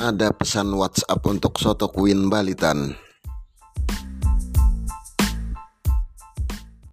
Ada pesan WhatsApp untuk Soto Queen Balitan.